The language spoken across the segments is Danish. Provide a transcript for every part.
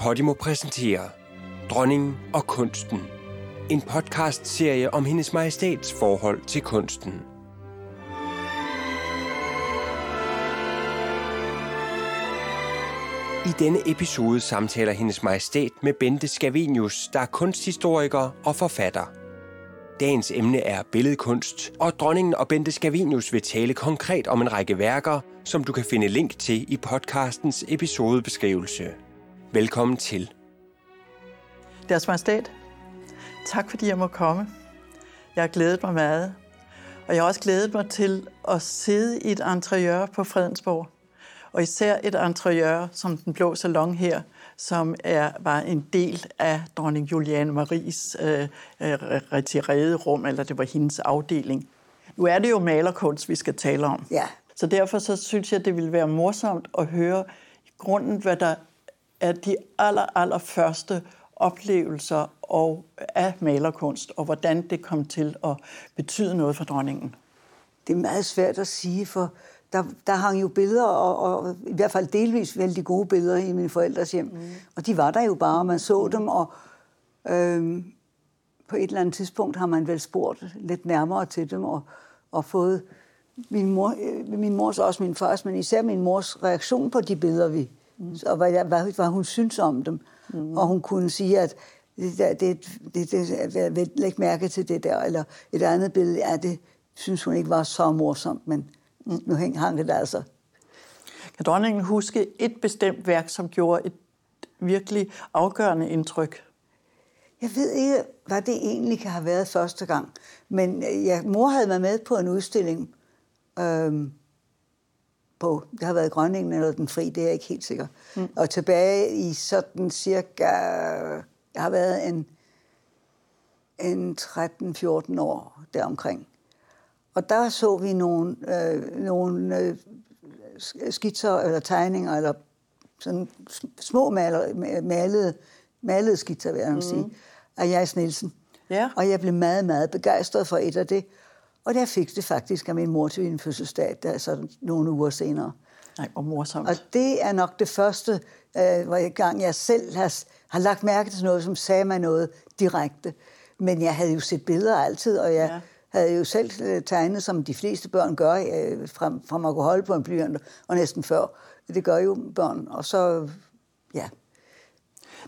Podimo præsenterer Dronningen og kunsten. En podcast-serie om hendes majestæts forhold til kunsten. I denne episode samtaler hendes majestæt med Bente Scavenius, der er kunsthistoriker og forfatter. Dagens emne er billedkunst, og dronningen og Bente Scavenius vil tale konkret om en række værker, som du kan finde link til i podcastens episodebeskrivelse. Velkommen til. Deres Majestæt, tak fordi jeg må komme. Jeg har glædet mig meget. Og jeg har også glædet mig til at sidde i et interiør på Fredensborg. Og især et interiør som den blå salon her, som er, var en del af dronning Juliane Maries øh, øh, retirerede rum, eller det var hendes afdeling. Nu er det jo malerkunst, vi skal tale om. Ja. Så derfor så synes jeg, det ville være morsomt at høre grunden, hvad der er de aller, aller første oplevelser og af malerkunst, og hvordan det kom til at betyde noget for dronningen. Det er meget svært at sige, for der, der hang jo billeder, og, og i hvert fald delvis vældig gode billeder i mine forældres hjem. Mm. Og de var der jo bare, og man så dem, og øhm, på et eller andet tidspunkt har man vel spurgt lidt nærmere til dem, og, og fået min, mor, øh, min mors og også min fars, men især min mors reaktion på de billeder, vi, mm. og hvad, hvad, hvad hun synes om dem. Mm. Og hun kunne sige, at det, det, det, det, det, det læg mærke til det der, eller et andet billede er det, synes hun ikke var så morsomt, men mm. nu hang det der altså. Kan dronningen huske et bestemt værk, som gjorde et virkelig afgørende indtryk? Jeg ved ikke, hvad det egentlig kan have været første gang, men ja, mor havde været med på en udstilling, øhm, på, det har været Grønningen eller Den Fri, det er jeg ikke helt sikker. Mm. Og tilbage i sådan cirka, jeg har været en, en 13-14 år deromkring. Og der så vi nogle, øh, nogle øh, skitser eller tegninger, eller sådan små maler, malede, malede skitser, vil jeg mm. sige, af Jais Nielsen. Ja. Og jeg blev meget, meget begejstret for et af det. Og der fik det faktisk af min mor til min fødselsdag, der så nogle uger senere. Nej, hvor morsomt. Og det er nok det første, øh, hvor jeg gang jeg selv har, har lagt mærke til noget, som sagde mig noget direkte. Men jeg havde jo set billeder altid, og jeg ja. havde jo selv øh, tegnet, som de fleste børn gør, øh, fra, fra man kunne holde på en blyant, og næsten før. Det gør jo børn. Og så, ja.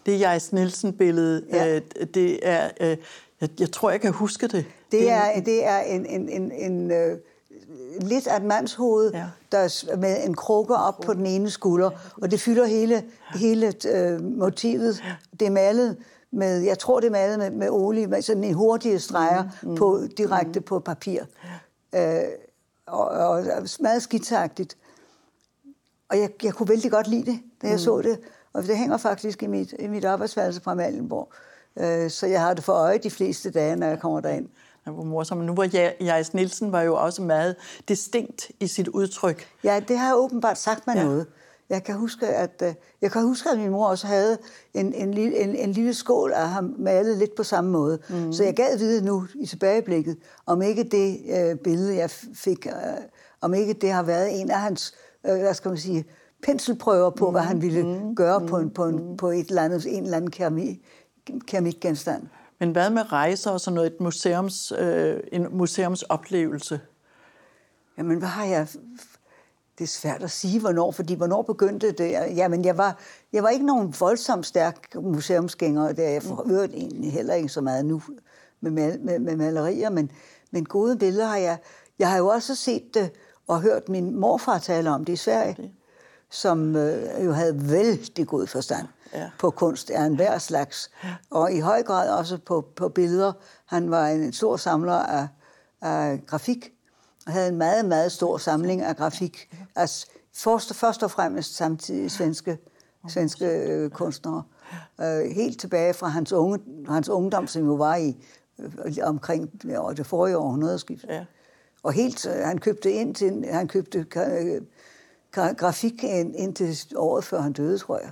Det Jais Nielsen-billede, ja. øh, det er... Øh, jeg, jeg tror, jeg kan huske det. Det er, det er en, en, en, en øh, lidt af et mandshoved, ja. der er med en krukke op på den ene skulder, og det fylder hele, hele øh, motivet. Det er malet med, jeg tror det er malet med, med olie, med sådan en hurtige streger mm, mm, på, direkte mm. på papir. Øh, og, og meget skitsagtigt. Og jeg, jeg kunne vældig godt lide det, da jeg mm. så det. Og det hænger faktisk i mit, i mit arbejdsværelse fra Malenborg. Øh, så jeg har det for øje de fleste dage, når jeg kommer derind. Ja, hvor morsomt. Nu var Jais Nielsen var jo også meget distinkt i sit udtryk. Ja, det har åbenbart sagt mig ja. noget. Jeg kan huske, at øh, jeg kan huske, at min mor også havde en, en, lille, en, en lille skål af ham malet lidt på samme måde. Mm. Så jeg gad vide nu i tilbageblikket, om ikke det øh, billede, jeg fik, øh, om ikke det har været en af hans, øh, hvad skal man sige, penselprøver på, mm. hvad han ville mm. gøre mm. på, en, på, en, på et eller andet, en eller anden keramik, keramikgenstand. Men hvad med rejser og sådan noget, et museums, øh, en museumsoplevelse? Jamen, hvad har jeg... Det er svært at sige, hvornår, fordi hvornår begyndte det? Jamen, jeg var, jeg var ikke nogen voldsomt stærk museumsgænger, der jeg får mm. egentlig heller ikke så meget nu med, mal, med, med malerier, men, men gode billeder har jeg... Jeg har jo også set det og hørt min morfar tale om det i Sverige, som øh, jo havde vældig god forstand ja. på kunst af enhver slags. Ja. Og i høj grad også på, på billeder. Han var en stor samler af, af grafik, og havde en meget, meget stor samling af grafik. Altså først, først og fremmest samtidig svenske, svenske øh, kunstnere. Øh, helt tilbage fra hans, unge, hans ungdom, som jo var i øh, omkring ja, det forrige århundredeskift. Ja. Og helt, øh, han købte ind til, han købte øh, grafik ind, indtil året før han døde, tror jeg.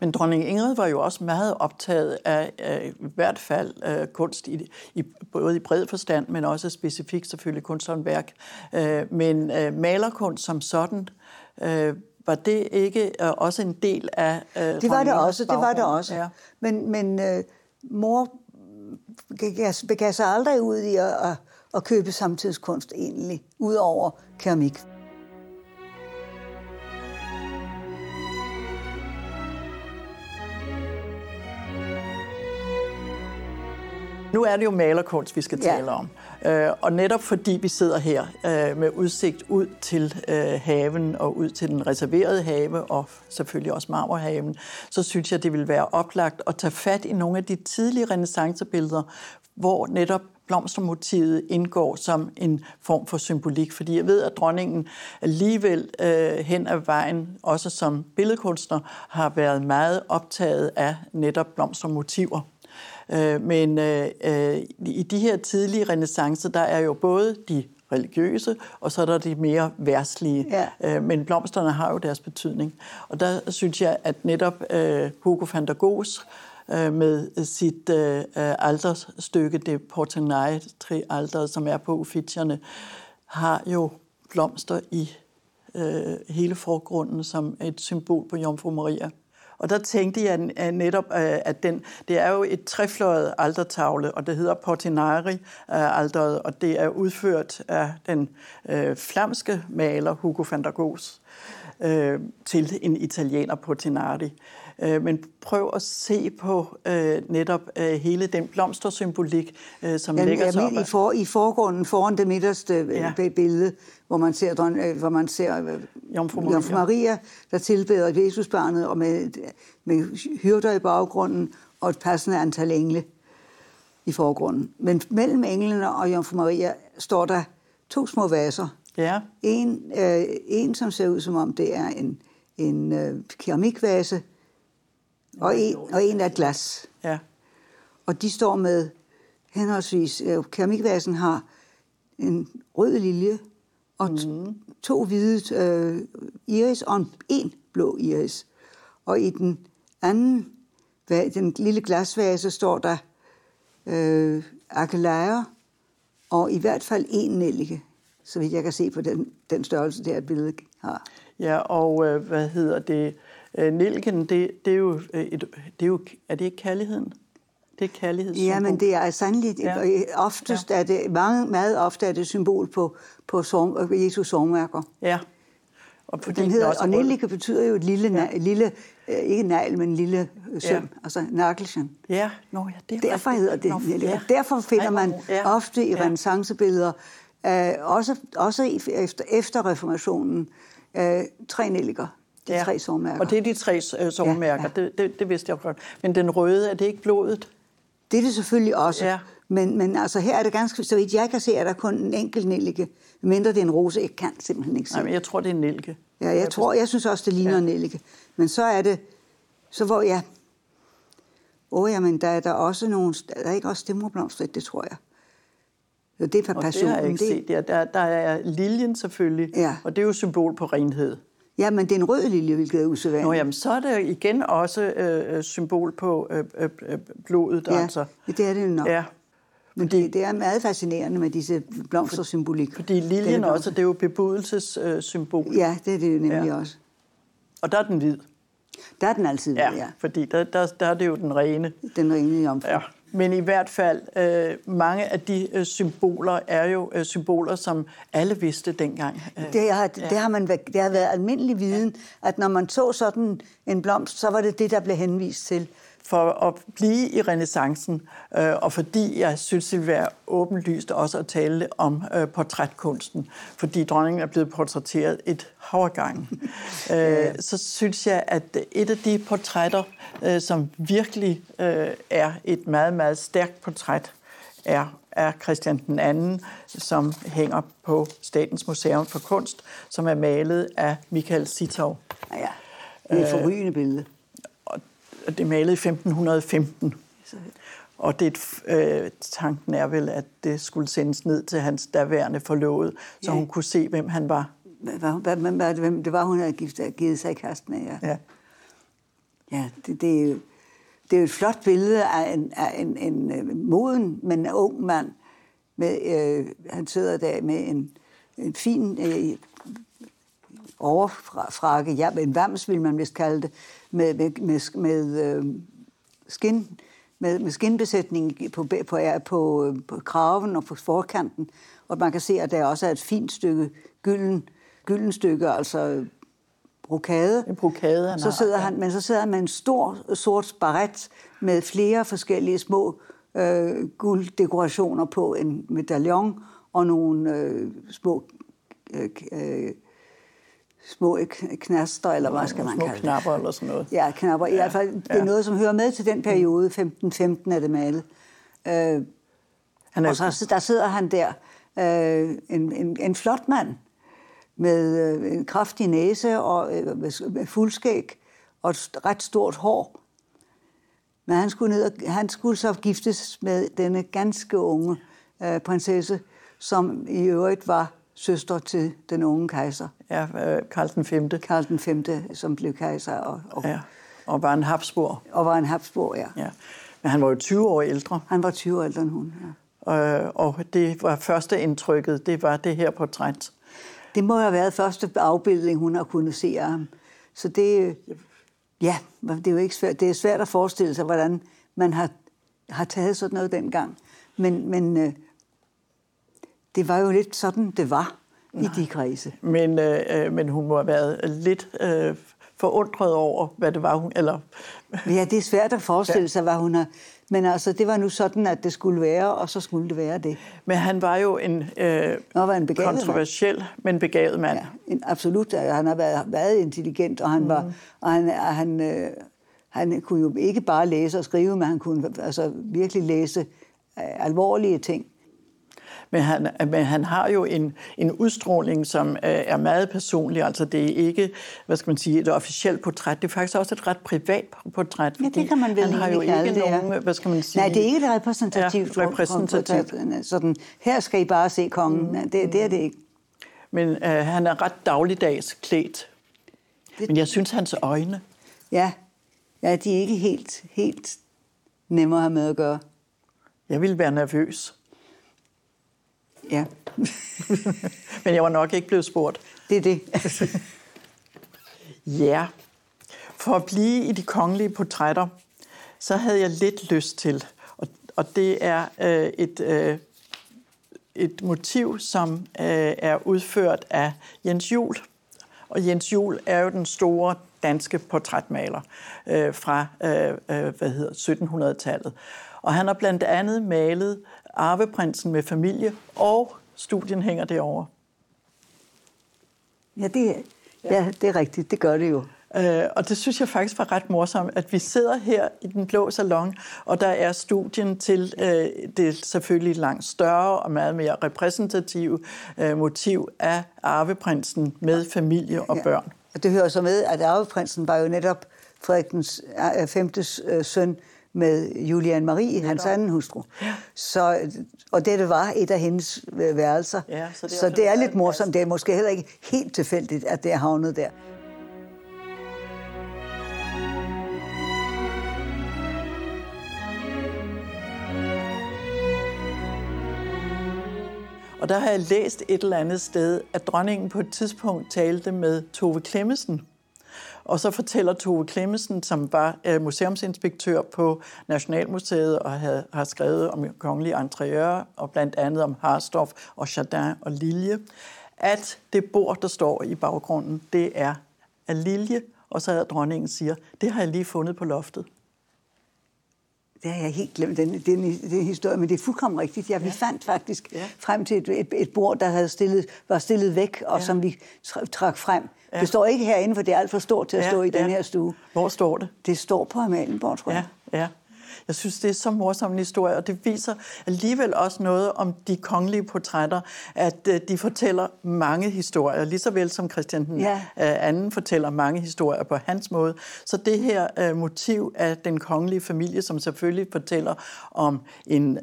Men dronning Ingrid var jo også meget optaget af, af i hvert fald uh, kunst, i, i, både i bred forstand, men også specifikt selvfølgelig kunsthåndværk. Uh, men uh, malerkunst som sådan uh, var det ikke øh, også en del af øh, Det var det også, det var det baggrund? også. Ja. Men, men øh, mor begav sig aldrig ud i at, at, at købe samtidskunst egentlig, udover keramik. Nu er det jo malerkunst, vi skal Ja. tale om. Øh, og netop fordi vi sidder her øh, med udsigt ud til øh, haven og ud til den reserverede have, og selvfølgelig også marmorhaven, så synes jeg, det vil være oplagt at tage fat i nogle af de tidlige renaissancebilleder, hvor netop blomstermotivet indgår som en form for symbolik. Fordi jeg ved, at dronningen alligevel øh, hen ad vejen, også som billedkunstner, har været meget optaget af netop blomstermotiver. Øh, men øh, øh, i de her tidlige renaissancer, der er jo både de religiøse, og så er der de mere værslige. Ja. Øh, men blomsterne har jo deres betydning. Og der synes jeg, at netop øh, Hugo van der Goes øh, med sit øh, aldersstykke, det Portenay Alter, som er på Uffizierne, har jo blomster i øh, hele forgrunden som et symbol på Jomfru Maria. Og der tænkte jeg øh, netop, øh, at den, det er jo et trefløjet altertavle, og det hedder Portinari øh, alderet, og det er udført af den øh, flamske maler Hugo van der Goes øh, til en italiener Portinari. Øh, men prøv at se på øh, netop øh, hele den blomstersymbolik, øh, som lægger jeg sig op i, for, i forgrunden foran det midterste Ja. ja. billede, hvor man ser, dron- øh, hvor man ser øh, Jomfru Maria. Jomfru Maria, der tilbeder Jesusbarnet, og med, med hyrder i baggrunden, og et passende antal engle i forgrunden. Men mellem englene og Jomfru Maria står der to små vaser. Ja, En, øh, en som ser ud som om det er en, en øh, keramikvase, og en, og en af glas. ja, Og de står med henholdsvis, øh, keramikvasen har en rød lilje og mm. to hvide øh, iris og en, en blå iris. Og i den anden, den lille glasvase, står der øh, akelejer og i hvert fald en nellike, så vidt jeg kan se på den, den størrelse, det her billede har. ja, og øh, hvad hedder det? Øh, Nilken, det, det er jo, øh, et, det er jo, er det ikke kærligheden? Det er kærlighedssymbol. Ja, men det er sandelig, Ja. ja. oftest er det, mange, meget ofte er det symbol på, på sorg, Jesus sorgmærker. Ja. Og fordi Den hedder, også og nellike betyder jo et lille, ja. lille øh, ikke negl, men en lille øh, søm, Ja. altså nagelsen. Ja, nå ja, det er Derfor rigtigt. hedder det Nå, nellike. ja. Derfor finder man ja. ofte i Ja. renaissancebilleder, øh, også, også efter, efter reformationen, øh, tre nelliker, de Ja. tre sorgmærker. Og det er de tre øh, sårmærker, Ja, ja, Det, det, det vidste jeg godt. Men den røde, er det ikke blodet? Det er det selvfølgelig også. Ja. Men, men altså her er det ganske, så vidt jeg kan se, er der kun en enkelt nellike. Mindre det er en rose, jeg kan simpelthen ikke se. Nej, men jeg tror, det er en nælke. Ja, jeg tror, jeg synes også, det ligner Ja. ja. en nellike. Men så er det, så hvor jeg, åh ja, men der er der også nogle, der er ikke også stemmerblomster, det tror jeg. Det er Og det har jeg ikke set. Der, der, der er liljen selvfølgelig, Ja. og det er jo symbol på renhed. Ja, men det er en rød lilje, hvilket er usædvanligt. Nå, jamen, så er det igen også øh, øh, symbol på øh, øh, øh, blodet. ja, altså. det er det nok. Ja, Men det, det er meget fascinerende med disse blomstersymbolik. fordi liljen også, det er jo bebudelsessymbol. Øh, symbol. Ja, det er det jo nemlig Ja. ja. også. Og der er den hvid. Der er den altid, Ja, ja. ja. fordi der, der, der er det jo den rene. Den rene jomfru. Ja. Men i hvert fald, øh, mange af de øh, symboler er jo øh, symboler, som alle vidste dengang. Øh, Det har, det, har man, det har været almindelig viden, at når man så sådan en blomst, så var det det, der blev henvist til. For at blive i renaissancen, øh, og fordi jeg synes, det vil være åbenlyst også at tale om øh, portrætkunsten, fordi dronningen er blevet portrætteret et hav af gange, øh, så synes jeg, at et af de portrætter, øh, som virkelig øh, er et meget, meget stærkt portræt, er, er Christian den anden, som hænger på Statens Museum for Kunst, som er malet af Michael Sitov. Ja, ja. Det er et forrygende billede. Og det er malet i 1515. Og det, et- øh, tanken er vel, at det skulle sendes ned til hans daværende forlovede, så Ja. hun kunne se, hvem han var. Hvad, hvad, hvad, hvem det var, hun havde givet, givet sig i kast med. Ja, Ja. ja det, det, er jo, det er jo et flot billede af en, af en, en, øh, moden, men ung mand. Med, øh, han sidder der med en, en fin øh, overfrakke, ja, en vams vil man vist kalde det, med, med, med, med øh, skin, med, med skinbesætning på, på, på, på kraven og på forkanten. Og man kan se, at der også er et fint stykke gylden, gylden stykke, altså brokade. En brokade, han så sidder har, han, Men så sidder han med en stor sort baret med flere forskellige små øh, gulddekorationer på en medaljon og nogle øh, små øh, øh, små knaster, eller hvad skal man kalde det? knapper eller sådan noget. Ja, knapper. Ja, I hvert fald, det er ja. noget, som hører med til den periode. 15-15 er det malet. Øh, han er... Og så der sidder han der, øh, en, en, en flot mand, med øh, en kraftig næse og øh, med, med fuldskæg og et ret stort hår. Men han skulle, ned, og, han skulle så giftes med denne ganske unge øh, prinsesse, som i øvrigt var søster til den unge kejser. Ja, øh, Karl den 5. Karl den 5., som blev kejser. Og, og, ja, og var en Habsburg. Og var en Habsburg, ja. ja. Men han var jo 20 år ældre. Han var 20 år ældre end hun, ja. Øh, og det var første indtrykket, det var det her portræt. Det må have været første afbildning, hun har kunnet se af ham. Så det, ja, det er jo ikke svært. Det er svært at forestille sig, hvordan man har, har taget sådan noget dengang. Men, men øh, det var jo lidt sådan, det var Nej. i de kredse. Men, øh, øh, men hun må have været lidt øh, forundret over, hvad det var, hun... Eller... ja, det er svært at forestille sig, hvad hun har... Men altså, det var nu sådan, at det skulle være, og så skulle det være det. Men han var jo en, øh, Nå, var en kontroversiel, mand. men begavet mand. Ja, en, absolut. Han har været, været intelligent, og han, mm. var, og han, han, øh, han kunne jo ikke bare læse og skrive, men han kunne altså, virkelig læse øh, alvorlige ting. Men han, men han har jo en, en udstråling, som er meget personlig. Altså det er ikke, hvad skal man sige, et officielt portræt. Det er faktisk også et ret privat portræt. Ja, det kan man vel Han har jo ikke nogen, hvad skal man sige... Nej, det er ikke et repræsentativt ja, repræsentativt. portræt. Sådan, her skal I bare se kongen. Mm. Det, det er det ikke. Men øh, han er ret dagligdags klædt. Det... Men jeg synes, hans øjne... Ja, ja de er ikke helt, helt nemme at have med at gøre. Jeg ville være nervøs. Ja. Men jeg var nok ikke blevet spurgt. Det er det. ja. For at blive i de kongelige portrætter, så havde jeg lidt lyst til, og, og det er øh, et, øh, et motiv, som øh, er udført af Jens Jul. Og Jens Jul er jo den store danske portrætmaler øh, fra øh, øh hvad hedder 1700-tallet. Og han har blandt andet malet Arveprinsen med familie, og studien hænger derovre. Ja, det, ja, det er rigtigt. Det gør det jo. Øh, og det synes jeg faktisk var ret morsomt, at vi sidder her i den blå salon, og der er studien til øh, det selvfølgelig langt større og meget mere repræsentative øh, motiv af arveprinsen med familie og børn. Ja. Og det hører så med, at arveprinsen var jo netop Frederik den 5. Øh, øh, søn med Julian Marie, hans anden hustru. Ja. Så, og det var et af hendes øh, værelser. Ja, så det er, så det er lidt morsomt. Det er måske heller ikke helt tilfældigt, at det er havnet der. Og der har jeg læst et eller andet sted, at dronningen på et tidspunkt talte med Tove Klemmesen, og så fortæller Tove Klemmensen, som var øh, museumsinspektør på Nationalmuseet og havde, har skrevet om kongelige interiører, og blandt andet om Harsdorff og Chardin og Lilje, at det bord, der står i baggrunden, det er af Lilje, og så er dronningen siger, det har jeg lige fundet på loftet. Det har jeg helt glemt, den, den, den historie, men det er fuldkommen rigtigt. Ja, vi ja. fandt faktisk ja. frem til et, et, et bord, der havde stillet, var stillet væk, og ja. som vi trak frem. Ja. Det står ikke herinde, for det er alt for stort til at ja, stå i ja. den her stue. Hvor står det? Det står på Amalienborg, tror jeg. Ja, ja. Jeg synes, det er så morsom en historie, og det viser alligevel også noget om de kongelige portrætter, at øh, de fortæller mange historier, lige så vel som Christian den ja. Øh, anden fortæller mange historier på hans måde. Så det her uh, motiv af den kongelige familie, som selvfølgelig fortæller om en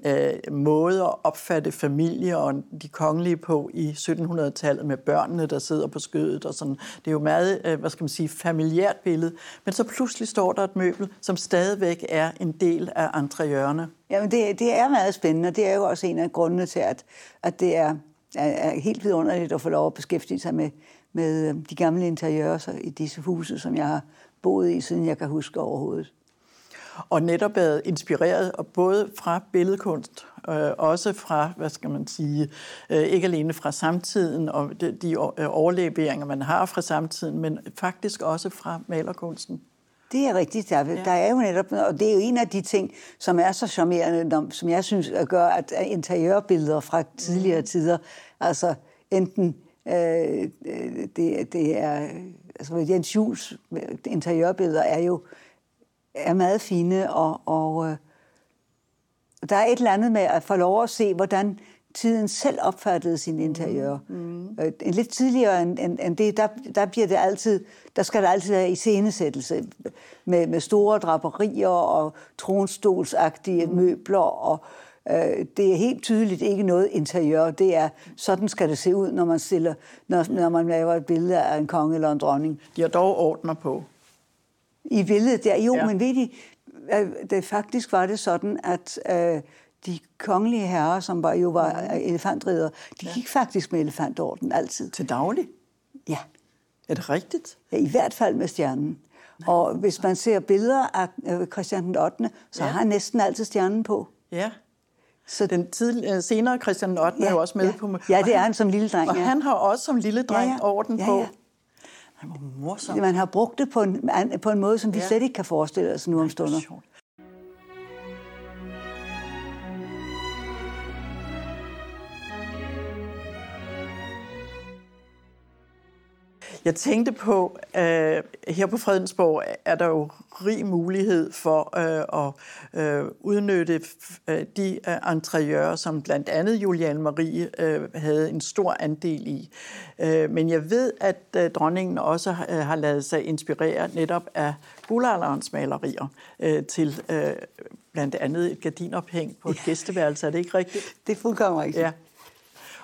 måde at opfatte familie og de kongelige på i 1700-tallet med børnene, der sidder på skødet og sådan. Det er jo meget, hvad skal man sige, familiært billede. Men så pludselig står der et møbel, som stadigvæk er en del af interiørerne. Jamen det, det er meget spændende, og det er jo også en af grundene til, at, at det er er, er helt vidunderligt at få lov at beskæftige sig med, med øh, de gamle interiører i disse huse, som jeg har boet i, siden jeg kan huske overhovedet. Og netop været inspireret både fra billedkunst, øh, også fra, hvad skal man sige, øh, ikke alene fra samtiden og de, de øh, overleveringer, man har fra samtiden, men faktisk også fra malerkunsten. Det er rigtigt. Der, ja. der er jo netop, og det er jo en af de ting, som er så charmerende, som jeg synes gør, at interiørbilleder fra tidligere mm. tider, altså enten øh, det, det er, altså Jens Jules interiørbilleder er jo er meget fine, og, og øh, der er et eller andet med at få lov at se, hvordan tiden selv opfattede sin interiør. Mm. Mm. En lidt tidligere end, end, end det, der, der bliver det altid, der skal der altid være iscenesættelse med, med store draperier og tronstolsagtige mm. møbler, og øh, det er helt tydeligt ikke noget interiør. Det er, sådan skal det se ud, når man, stiller, når, når man laver et billede af en konge eller en dronning. De har dog ordner på. I billedet der, jo, ja. men ved I, det faktisk var det sådan, at øh, de kongelige herrer, som var, jo var elefantridere, de ja. gik faktisk med elefantorden altid. Til daglig? Ja. Er det rigtigt? Ja, i hvert fald med stjernen. Nej. Og hvis man ser billeder af øh, Christian den 8., så ja. har han næsten altid stjernen på. Ja. Så den tidligere, øh, senere Christian den 8. Ja, er jo også med ja. på... Ja, det er han som lille dreng. Og ja. han har også som lille dreng ja, ja. orden ja, på. Ja. Han var morsom. Man har brugt det på en, på en måde, som vi ja. slet ikke kan forestille os nu om stunder. Jeg tænkte på, øh, her på Fredensborg er der jo rig mulighed for øh, at øh, udnytte øh, de øh, interiører, som blandt andet Julian Marie øh, havde en stor andel i. Øh, men jeg ved, at øh, dronningen også øh, har lavet sig inspirere netop af guldalderens malerier øh, til øh, blandt andet et gardinophæng på et gæsteværelse. Er det ikke rigtigt? Det er fuldkommen rigtigt. Ja.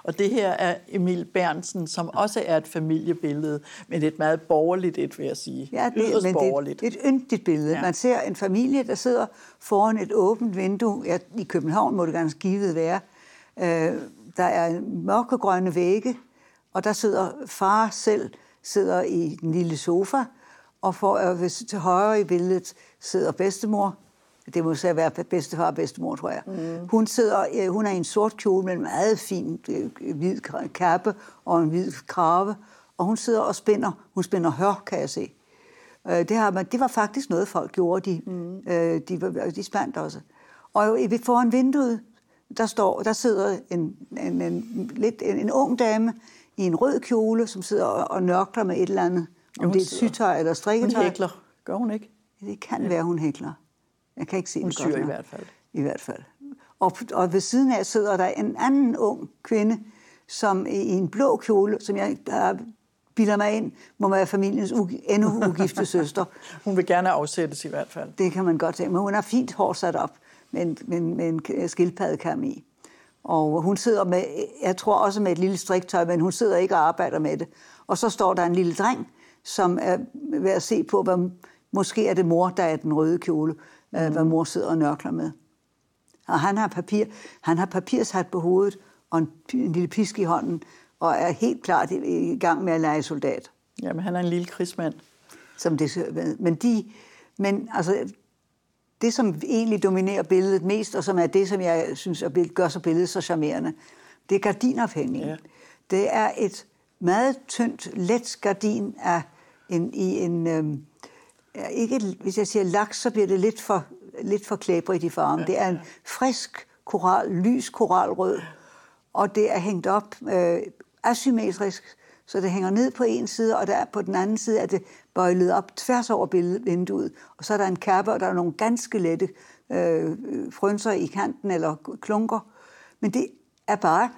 Og det her er Emil Bernsen, som også er et familiebillede, men et meget borgerligt et, vil jeg sige. Ja, det, Yderst men borgerligt. det er et, et yndigt billede. Ja. Man ser en familie, der sidder foran et åbent vindue. Ja, I København må det ganske givet være. Øh, der er mørkegrønne vægge, og der sidder far selv sidder i den lille sofa, og for, øh, til højre i billedet sidder bedstemor, det må så være bedstefar og bedstemor, tror jeg. Mm. Hun, sidder, hun er i en sort kjole med en meget fin øh, hvid kappe og en hvid krave, og hun sidder og spænder. Hun spænder hør, kan jeg se. Øh, det, har man, det var faktisk noget, folk gjorde. De, mm. øh, de, de spændt også. Og foran vinduet, der, står, der sidder en, en, en, lidt, en, en ung dame i en rød kjole, som sidder og, og nørkler med et eller andet. Om det er et sygtøj eller strikketøj. Hun hækler. Gør hun ikke? Det kan ja. være, hun hækler. Jeg kan ikke se Hun det syr godt i hvert fald. I hvert fald. Og, og ved siden af sidder der en anden ung kvinde, som i en blå kjole, som jeg der bilder mig ind, må være familiens u- endnu ugifte søster. hun vil gerne afsættes i hvert fald. Det kan man godt se. Men hun har fint hår sat op med en, med med en skildpaddekam i. Og hun sidder med, jeg tror også med et lille striktøj, men hun sidder ikke og arbejder med det. Og så står der en lille dreng, som er ved at se på, hvad, måske er det mor, der er den røde kjole mm. hvad mor sidder og nørkler med. Og han har, papir, han har papirshat på hovedet og en, en lille pisk i hånden, og er helt klart i, i gang med at lege soldat. Jamen, han er en lille krigsmand. Som det, men de, men altså, det, som egentlig dominerer billedet mest, og som er det, som jeg synes gør så billedet så charmerende, det er gardinophængningen. Ja. Det er et meget tyndt, let gardin af en, i en, øhm, ikke, hvis jeg siger laks, så bliver det lidt for, lidt for klæbrigt i farven. Ja, det er en frisk koral, lys koralrød, og det er hængt op øh, asymmetrisk, så det hænger ned på en side, og der på den anden side er det bøjlet op tværs over vinduet. Og så er der en kappe, og der er nogle ganske lette øh, frønser i kanten, eller klunker. Men det er bare,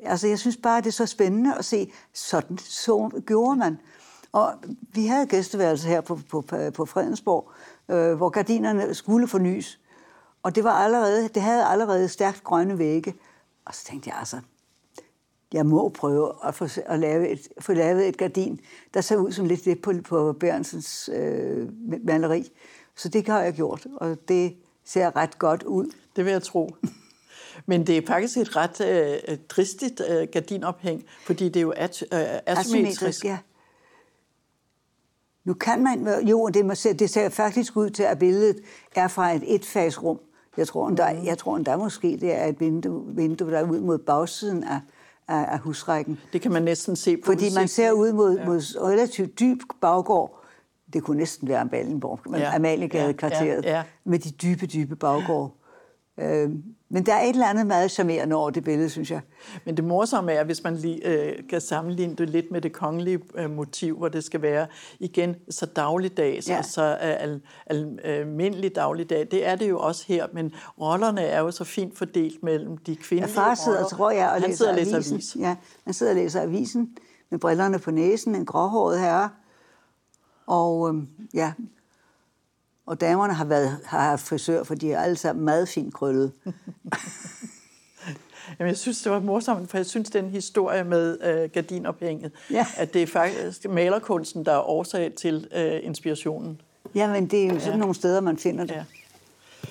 altså jeg synes bare, det er så spændende at se, sådan så gjorde man. Og vi havde gæsteværelse her på, på, på Fredensborg, øh, hvor gardinerne skulle fornyes. Og det, var allerede, det havde allerede stærkt grønne vægge. Og så tænkte jeg altså, jeg må prøve at få, at lave et, få lavet et gardin, der ser ud som lidt det på, på Bærensens øh, maleri. Så det har jeg gjort, og det ser ret godt ud. Det vil jeg tro. Men det er faktisk et ret øh, dristigt øh, gardinophæng, fordi det er jo at, øh, asymmetrisk. ja. Nu kan man, jo, det, må se, det ser faktisk ud til, at billedet er fra et etfagsrum. Jeg tror, endda, mm. jeg tror endda måske, det er et vindue, vindue der er ud mod bagsiden af, af, af husrækken. Det kan man næsten se på Fordi man ser ud mod, ja. mod relativt dyb baggård. Det kunne næsten være Amalienborg, ja. Amaliegade-kvarteret, ja. ja. ja. med de dybe, dybe baggård. Øh, men der er et eller andet meget charmerende over det billede, synes jeg. Men det morsomme er, hvis man lige, øh, kan sammenligne det lidt med det kongelige øh, motiv, hvor det skal være igen så dagligdags ja. og så øh, al, al, almindelig dagligdag. Det er det jo også her, men rollerne er jo så fint fordelt mellem de kvindelige ja, far sidder, roller. tror jeg, og læser, sidder og læser avisen. avisen. Ja, han sidder og læser avisen med brillerne på næsen, en gråhåret herre. Og øh, ja, og damerne har, været, har haft frisør, for de er alle sammen meget fint krøllet. Jamen, jeg synes, det var morsomt, for jeg synes, den historie med øh, gardinophænget, ja. at det er faktisk malerkunsten, der er årsag til øh, inspirationen. Jamen, det er jo sådan ja. nogle steder, man finder det.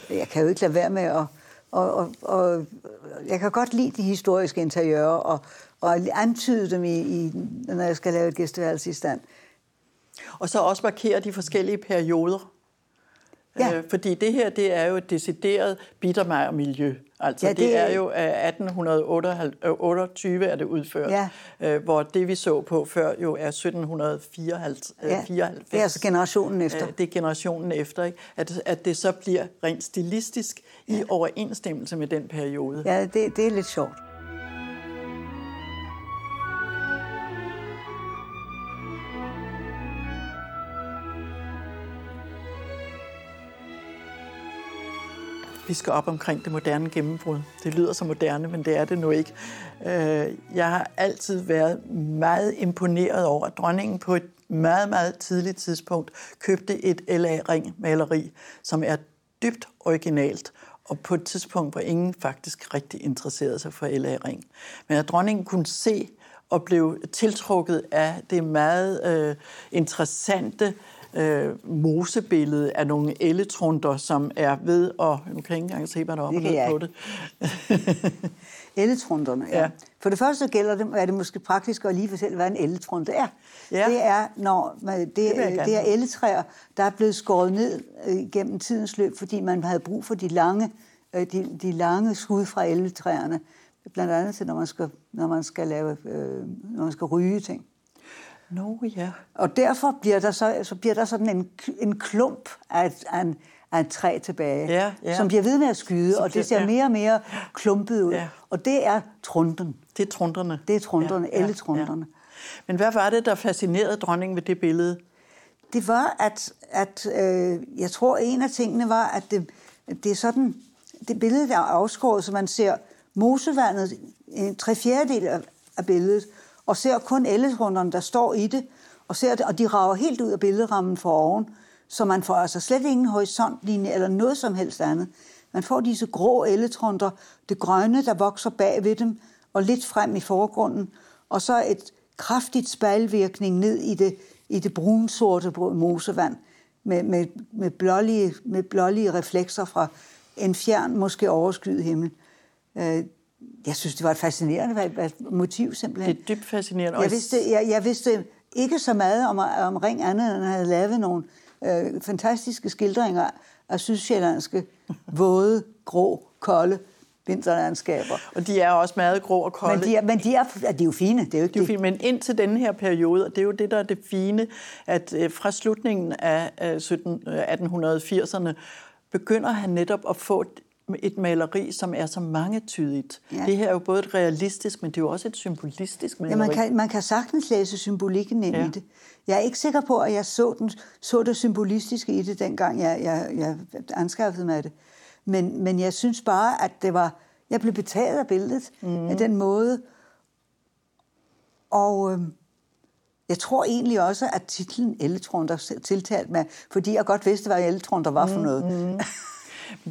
Ja. Jeg kan jo ikke lade være med at... Og, og, og, jeg kan godt lide de historiske interiører, og, og antyde dem, i, i, når jeg skal lave et gæsteværelse i stand. Og så også markere de forskellige perioder Ja. Øh, fordi det her, det er jo et decideret bittermejer-miljø. Altså ja, det, det er jo 1828 er det udført, ja. øh, hvor det vi så på før jo er 1754. Ja. Det er altså generationen efter. Øh, det er generationen efter, ikke? At, at det så bliver rent stilistisk ja. i overensstemmelse med den periode. Ja, det, det er lidt sjovt. Vi skal op omkring det moderne gennembrud. Det lyder så moderne, men det er det nu ikke. Øh, jeg har altid været meget imponeret over, at dronningen på et meget, meget tidligt tidspunkt købte et LA Ring-maleri, som er dybt originalt, og på et tidspunkt, hvor ingen faktisk rigtig interesserede sig for LA Ring. Men at dronningen kunne se og blev tiltrukket af det meget øh, interessante øh, mosebillede af nogle elletrunder, som er ved, og nu kan jeg ikke engang se, hvad der er op på det. elletrunderne, ja. ja. For det første gælder det, er det måske praktisk at lige fortælle, hvad en elletrunde er. Ja. Det er, når man, det, det, det er elletræer, der er blevet skåret ned øh, gennem tidens løb, fordi man havde brug for de lange, øh, de, de lange skud fra elletræerne. Blandt andet til, når man skal, når man skal, lave, øh, når man skal ryge ting. No, ja. Og derfor bliver der, så, så bliver der sådan en, en klump af, af, en, af en træ tilbage, ja, ja. som bliver ved med at skyde, så og det ser ja. mere og mere klumpet ud. Ja. Og det er trunden. Det er trunderne. Det er trunderne, ja, elletrunderne. Ja. Men hvad var det, der fascinerede dronningen ved det billede? Det var, at, at øh, jeg tror, en af tingene var, at det, det er sådan, det billede, der er afskåret, så man ser mosevandet, en tre fjerdedel af, af billedet, og ser kun ellesrunderne, der står i det, og, ser det, og de rager helt ud af billedrammen for oven, så man får altså slet ingen horisontlinje eller noget som helst andet. Man får disse grå elletrunder, det grønne, der vokser bag ved dem, og lidt frem i forgrunden, og så et kraftigt spejlvirkning ned i det, i det brunsorte mosevand, med, med, med, blålige, med blålige reflekser fra en fjern, måske overskyet himmel. Øh, Øh, jeg synes, det var et fascinerende motiv simpelthen. Det er dybt fascinerende. Jeg vidste, jeg, jeg vidste ikke så meget om, om Ring andet, end han havde lavet nogle øh, fantastiske skildringer af sydsjællandske, våde, grå, kolde vinterlandskaber. Og de er også meget grå og kolde. Men de er, men de er, de er jo fine. Det er jo ikke det er fine, men indtil denne her periode, og det er jo det, der er det fine, at øh, fra slutningen af 17, 1880'erne øh, begynder han netop at få et maleri, som er så mangetydigt. Ja. Det her er jo både et realistisk, men det er jo også et symbolistisk maleri. Ja, man kan, man kan sagtens læse symbolikken ind ja. i det. Jeg er ikke sikker på, at jeg så, den, så det symbolistiske i det, dengang jeg, jeg, jeg anskaffede mig det. Men, men jeg synes bare, at det var... Jeg blev betaget af billedet mm. af den måde. Og øh, jeg tror egentlig også, at titlen Elletron, der tiltalte mig, fordi jeg godt vidste, hvad Elletron der var for noget. Mm.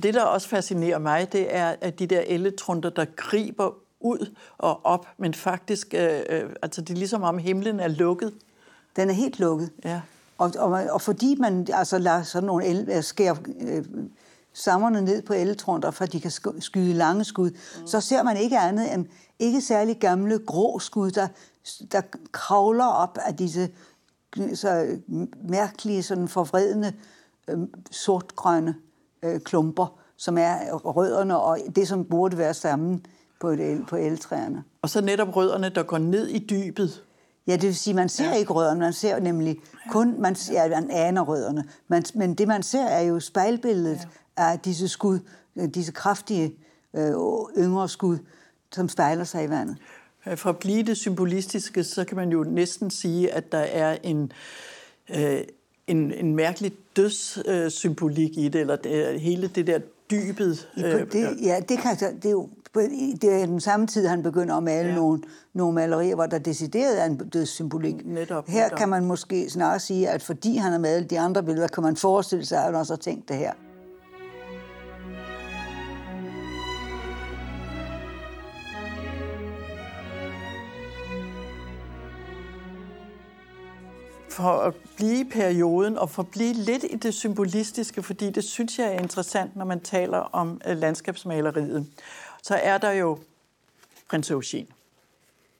Det, der også fascinerer mig, det er at de der elletrunder, der griber ud og op, men faktisk, øh, øh, altså det er ligesom om himlen er lukket. Den er helt lukket. Ja. Og, og, og fordi man altså lader sådan nogle el, skærer, øh, stammerne ned på eltrunter, for de kan skyde lange skud, mm. så ser man ikke andet end ikke særlig gamle grå skud, der, der kravler op af disse så mærkelige, sådan forvredende, øh, sortgrønne øh, klumper, som er rødderne og det, som burde være sammen på, et, på eltræerne. Og så netop rødderne, der går ned i dybet. Ja, det vil sige, man ser ja. ikke rødderne, man ser nemlig kun, man, ja, man aner rødderne, man, men det man ser er jo spejlbilledet ja. af disse skud, øh, disse kraftige øh, yngre skud, som spejler sig i vandet. For at blive det symbolistiske, så kan man jo næsten sige, at der er en, øh, en, en mærkelig dødssymbolik i det, eller det, hele det der dybet. Øh, det, ja, det, kan, det er jo det er den samme tid, han begynder at male ja. nogle, nogle malerier, hvor der decideret er en dødssymbolik. Netop, her netop. kan man måske snarere sige, at fordi han har malet de andre billeder, kan man forestille sig, at han også har tænkt det her. For at blive i perioden og forblive lidt i det symbolistiske, fordi det synes jeg er interessant, når man taler om øh, landskabsmaleriet, så er der jo prins Eugen.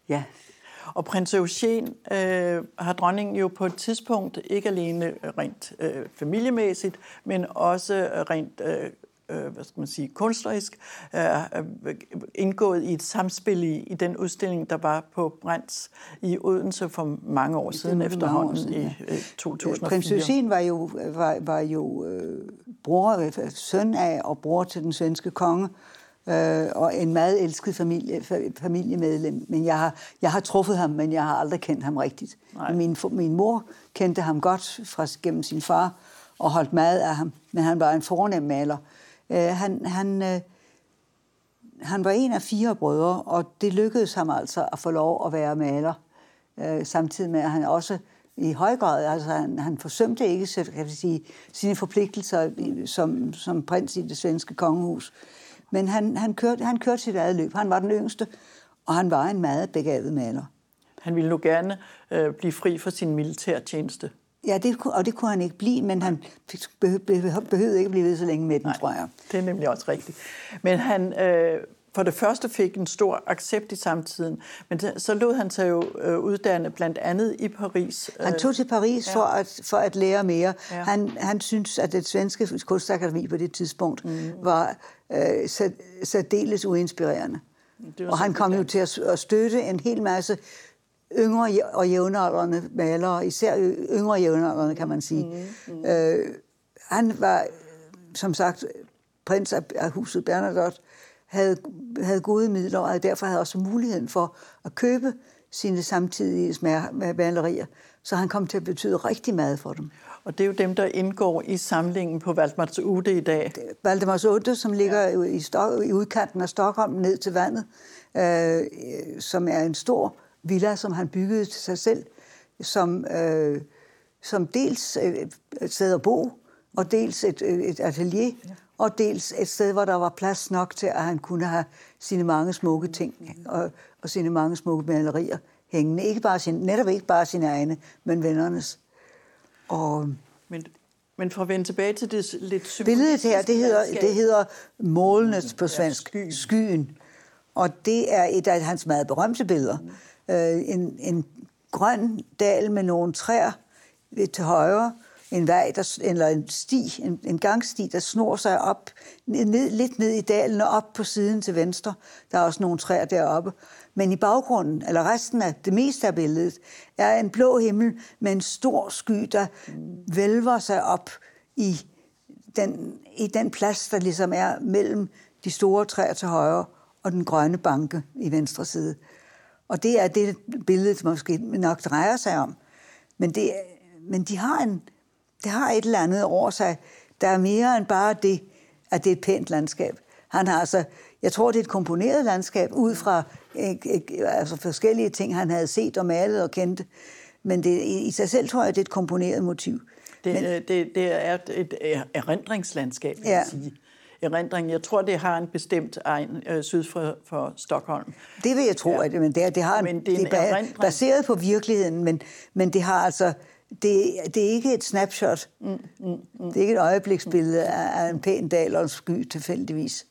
Ja. Og prins Eugen øh, har dronningen jo på et tidspunkt ikke alene rent øh, familiemæssigt, men også rent øh, øh, hvad skal man sige, kunstnerisk, øh, indgået i et samspil i, i den udstilling, der var på Brands i Odense for mange år siden efterhånden år siden, ja. i øh, 2004. Prins Eugen var jo, var, var jo øh, bror, søn af og bror til den svenske konge, øh, og en meget elsket familie, familiemedlem. Men jeg har, jeg har truffet ham, men jeg har aldrig kendt ham rigtigt. Min, min mor kendte ham godt fra, gennem sin far og holdt meget af ham, men han var en fornem maler. Øh, Øh, han, han, øh, han var en af fire brødre, og det lykkedes ham altså at få lov at være maler, øh, samtidig med at han også i høj grad, altså han, han forsømte ikke så, kan vi sige, sine forpligtelser som, som prins i det svenske kongehus. Men han, han, kørte, han kørte sit eget løb. Han var den yngste, og han var en meget begavet maler. Han ville nu gerne øh, blive fri for sin militærtjeneste. Ja, det, og det kunne han ikke blive, men han behøvede ikke at blive ved så længe med den, Nej, tror jeg. det er nemlig også rigtigt. Men han øh, for det første fik en stor accept i samtiden, men så lod han sig jo øh, uddanne blandt andet i Paris. Han tog til Paris ja. for, at, for at lære mere. Ja. Han, han synes, at det svenske kunstakademi på det tidspunkt mm. var øh, særdeles uinspirerende. Og han kom jo til at støtte en hel masse yngre og jævnaldrende malere, især yngre jævnaldrende, kan man sige. Mm, mm. Øh, han var, som sagt, prins af huset Bernadotte, havde, havde gode midler, og derfor havde også muligheden for at købe sine samtidige malerier. Så han kom til at betyde rigtig meget for dem. Og det er jo dem, der indgår i samlingen på Valdemars Ude i dag. Valdemars Ude, som ligger ja. i, Stok- i udkanten af Stockholm ned til vandet, øh, som er en stor villa, som han byggede til sig selv, som, øh, som dels et sted at bo, og dels et, et atelier, ja. og dels et sted, hvor der var plads nok til, at han kunne have sine mange smukke ting og, og sine mange smukke malerier hængende. Ikke bare sin, netop ikke bare sine egne, men vennernes. Og, men, men for at vende tilbage til det lidt Billedet her, det hedder, det hedder Målenes på svensk, skyen. skyen. Og det er et af hans meget berømte billeder. Øh, en, en grøn dal med nogle træer til højre, en vej, der, eller en sti, en, en gangsti, der snor sig op, ned, lidt ned i dalen og op på siden til venstre. Der er også nogle træer deroppe. Men i baggrunden, eller resten af det meste af billedet, er en blå himmel med en stor sky, der vælver sig op i den, i den plads, der ligesom er mellem de store træer til højre og den grønne banke i venstre side. Og det er det, billedet måske nok drejer sig om. Men, det, men de har en, det har et eller andet over sig, der er mere end bare det, at det er et pænt landskab. Han har altså, jeg tror, det er et komponeret landskab, ud fra altså forskellige ting, han havde set og malet og kendte. Men det, i sig selv tror jeg, det er et komponeret motiv. Det, Men, det, det er et, et erindringslandskab, vil ja. sige erindring. Jeg tror, det har en bestemt egen øh, syd for, for Stockholm. Det vil jeg tro, ja. at men det, det har en, men det er, en det er baseret på virkeligheden, men, men det har altså det, det er ikke et snapshot. Mm, mm, mm. Det er ikke et øjebliksbillede af, af en pæn dal og en sky tilfældigvis.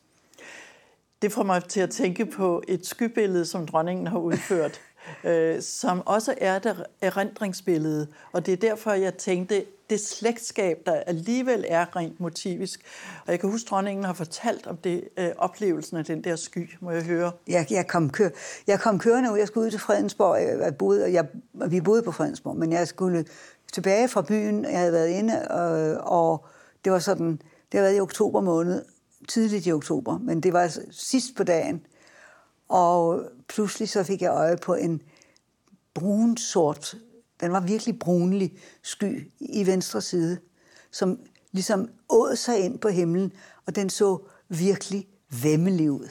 Det får mig til at tænke på et skybillede, som dronningen har udført, øh, som også er et erindringsbillede. Og det er derfor, jeg tænkte, det slægtskab, der alligevel er rent motivisk. Og jeg kan huske, at dronningen har fortalt om det, øh, oplevelsen af den der sky, må jeg høre. Jeg, jeg, kom, kør, jeg kom kørende ud, jeg skulle ud til Fredensborg, øh, jeg boede, jeg, vi boede på Fredensborg, men jeg skulle tilbage fra byen, jeg havde været inde, og, og det var sådan, det har været i oktober måned, tidligt i oktober, men det var sidst på dagen, og pludselig så fik jeg øje på en brun sort den var virkelig brunlig sky i venstre side, som ligesom åd sig ind på himlen, og den så virkelig vemmelig ud.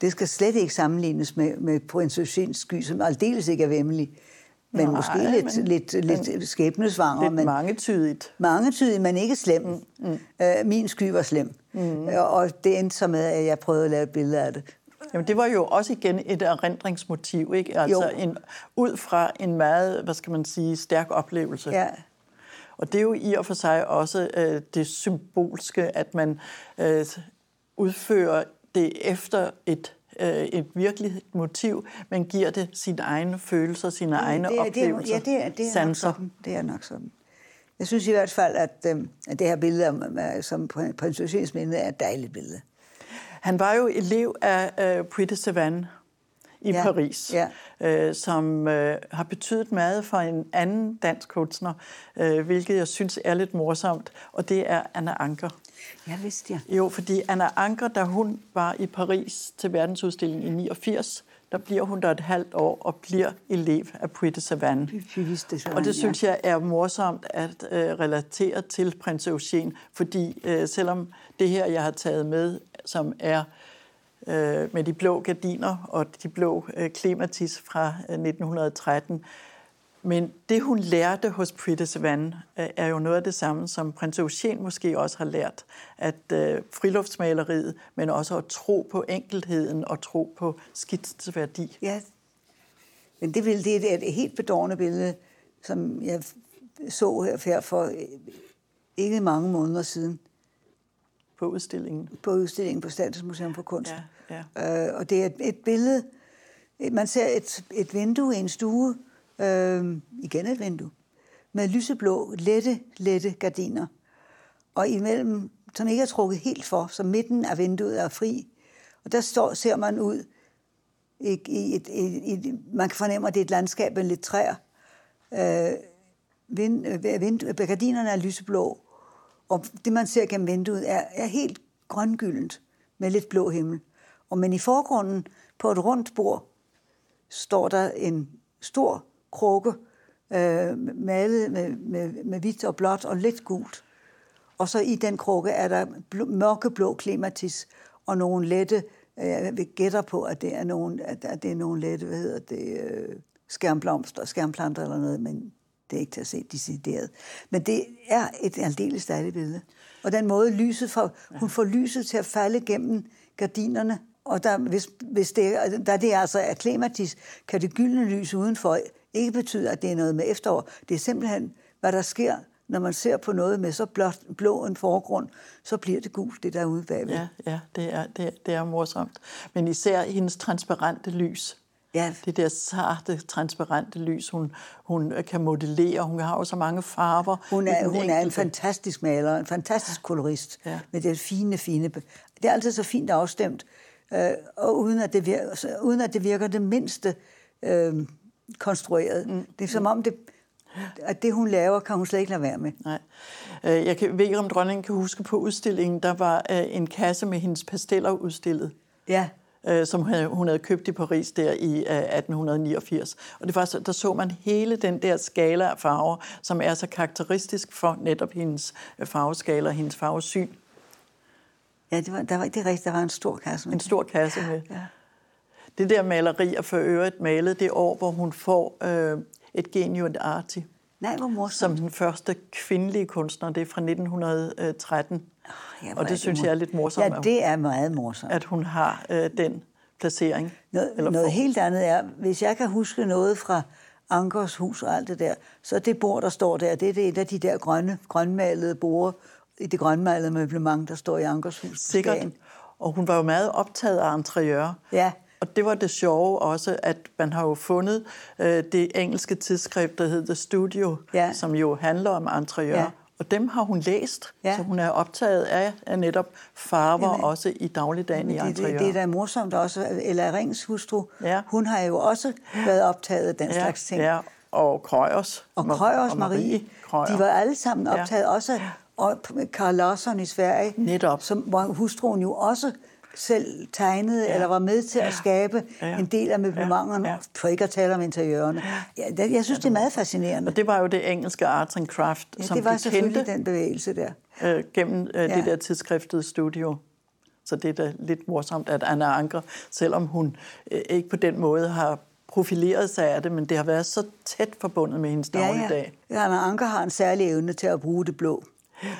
Det skal slet ikke sammenlignes med, med prins Eugens sky, som aldeles ikke er vemmelig, men Nej, måske lidt, men, lidt, lidt men, skæbnesvanger. Lidt men, mangetydigt. Mangetydigt, men ikke slem. Mm, mm. Øh, min sky var slem. Mm. Og det endte så med, at jeg prøvede at lave et billede af det. Jamen, det var jo også igen et erindringsmotiv, ikke? Altså en, ud fra en meget, hvad skal man sige, stærk oplevelse. Ja. Og det er jo i og for sig også øh, det symbolske, at man øh, udfører det efter et øh, et virkeligt motiv, men giver det sine egne følelser, sine ja, egne det er, oplevelser, det er, ja, det er, det er sanser. Nok sådan. Det er nok sådan. Jeg synes i hvert fald, at, øh, at det her billede, som prins Eugens minde, er et dejligt billede. Han var jo elev af uh, Puy de Savane i ja, Paris, ja. Uh, som uh, har betydet meget for en anden dansk kunstner, uh, hvilket jeg synes er lidt morsomt, og det er Anna Anker. Ja, vidste jeg. Jo, fordi Anna Anker, da hun var i Paris til verdensudstillingen i 89, der bliver hun der et halvt år og bliver elev af Puy de Savane. Og det synes jeg er morsomt at uh, relatere til prins Eugene, fordi uh, selvom det her, jeg har taget med, som er øh, med de blå gardiner og de blå øh, klimatis fra øh, 1913. Men det, hun lærte hos Prita Savannah, øh, er jo noget af det samme, som prins Eugen måske også har lært. At øh, friluftsmaleriet, men også at tro på enkelheden og tro på skitsets værdi. Ja, men det, vil, det er et helt bedårende billede, som jeg så her for øh, ikke mange måneder siden på udstillingen. På udstillingen på Statens Museum for Kunst. Ja, ja. Øh, og det er et, et billede, man ser et, et vindue i en stue, øh, igen et vindue, med lyseblå, lette, lette gardiner. Og imellem, som ikke er trukket helt for, så midten af vinduet er fri. Og der står, ser man ud i, i et, i, i, man kan fornemme, at det er et landskab med lidt træer. Øh, vind, øh, vind, gardinerne er lyseblå, og det, man ser gennem vinduet, er, er helt grøngyldent med lidt blå himmel. Og men i forgrunden på et rundt bord står der en stor krukke øh, malet med, med, med hvidt og blåt og lidt gult. Og så i den krukke er der bl- mørkeblå klimatis og nogle lette, øh, jeg gætter på, at det er nogle, at det er nogle lette, hvad hedder det, øh, skærmblomster, skærmplanter eller noget, men det er ikke til at se decideret. Men det er et aldeles dejligt billede. Og den måde, lyset får, hun får lyset til at falde gennem gardinerne. Og der, hvis, hvis det, der det altså er klimatisk, kan det gyldne lys udenfor ikke betyde, at det er noget med efterår. Det er simpelthen, hvad der sker, når man ser på noget med så blå, blå en forgrund, så bliver det gult, det der ude bagved. Ja, ja det, er, det, er, det er morsomt. Men især hendes transparente lys, Ja. Det der sarte, transparente lys, hun, hun kan modellere. Hun har jo så mange farver. Hun er, hun er en fantastisk maler, en fantastisk kolorist, ja. med det fine, fine... Det er altid så fint afstemt, øh, og uden at, det virker, uden at det virker det mindste øh, konstrueret. Mm. Det er som om, det, at det, hun laver, kan hun slet ikke lade være med. Nej. Øh, jeg kan, ved ikke, om dronningen kan huske på udstillingen, der var øh, en kasse med hendes pasteller udstillet. Ja øh, som hun havde købt i Paris der i øh, 1889. Og det var så, der så man hele den der skala af farver, som er så karakteristisk for netop hendes farveskala og hendes farvesyn. Ja, det, var, der var, det er rigtigt. Der var en stor kasse med. En stor kasse med. Ja. Det der maleri er for øvrigt malet det år, hvor hun får øh, et genio arti. Nej, hvor morsomt. Som den første kvindelige kunstner. Det er fra 1913. Ja, og det synes jeg er lidt morsomt. Ja, det er meget morsomt. At hun har øh, den placering. Noget, eller noget helt andet er, hvis jeg kan huske noget fra Ankers hus og alt det der. Så det bord, der står der, det er et af de der grønne, grønmalede borde i det grønmalede møblement, der står i Ankers hus. Sikkert. Og hun var jo meget optaget af interiør. Ja. Og det var det sjove også, at man har jo fundet øh, det engelske tidsskrift, der hedder The Studio, ja. som jo handler om interiør. Ja. Og dem har hun læst, ja. så hun er optaget af, af netop farver Jamen, også i dagligdagen i interiør. Det, det er da morsomt også. Ella Rings hustru, ja. hun har jo også været optaget af den ja. slags ting. Ja, og Krøyers. Og Krøyers Marie. Marie Krøyer. De var alle sammen optaget ja. også. Og Karl Larsson i Sverige, Netop. som, hvor hustruen jo også selv tegnede, ja. eller var med til at skabe ja. en del af møblementerne, ja. ja. for ikke at tale om interiørerne. Ja, det, jeg synes, det er meget fascinerende. Og det var jo det engelske Arts and Craft, ja, som det var de selvfølgelig kendte, den bevægelse der. Øh, gennem øh, ja. det der tidsskriftet Studio. Så det er da lidt morsomt, at Anna Anker, selvom hun øh, ikke på den måde har profileret sig af det, men det har været så tæt forbundet med hendes dagligdag. Ja, ja. Anna Anker har en særlig evne til at bruge det blå.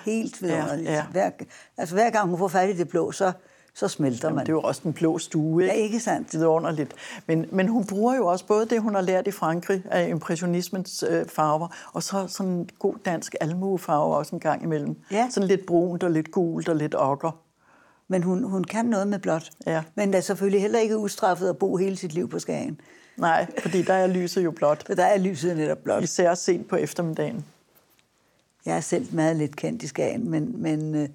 Helt vidunderligt. Ja, ja. Hver, altså hver gang hun får fat i det blå, så, så smelter Jamen, man. det er jo også den blå stue, ikke? Ja, ikke sandt. Det er underligt. Men, men hun bruger jo også både det, hun har lært i Frankrig af impressionismens øh, farver, og så sådan en god dansk almuefarve også en gang imellem. Ja. Sådan lidt brunt og lidt gult og lidt okker. Men hun, hun kan noget med blåt. Ja. Men det er selvfølgelig heller ikke ustraffet at bo hele sit liv på Skagen. Nej, fordi der er lyset jo blåt. For der er lyset netop blåt. Især sent på eftermiddagen. Jeg er selv meget lidt kendt i Skagen, men, men øh,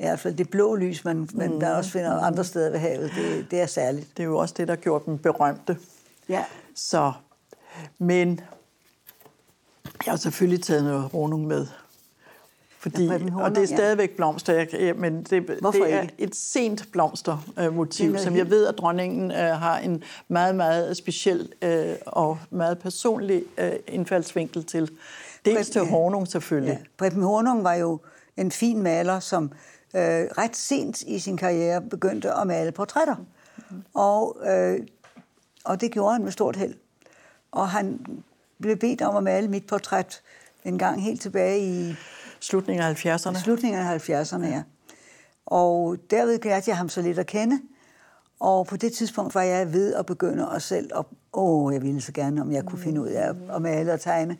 i hvert fald det blå lys, man, man mm. der også finder andre steder ved havet, det, det er særligt. Det er jo også det, der gjort dem berømte. Ja. Så, men jeg har selvfølgelig taget noget ronung med. Fordi, ja, og det er stadigvæk blomster, jeg, men det, det er et sent blomstermotiv, som jeg ved, at dronningen uh, har en meget, meget speciel uh, og meget personlig uh, indfaldsvinkel til. Dels til Hornung selvfølgelig. Ja. Preben Hornung var jo en fin maler, som øh, ret sent i sin karriere begyndte at male portrætter. Og, øh, og det gjorde han med stort held. Og han blev bedt om at male mit portræt en gang helt tilbage i... Slutningen af 70'erne? Slutningen af 70'erne, ja. Og derved lærte jeg ham så lidt at kende. Og på det tidspunkt var jeg ved at begynde at selv... Åh, oh, jeg ville så gerne, om jeg kunne finde ud af at, at male og tegne.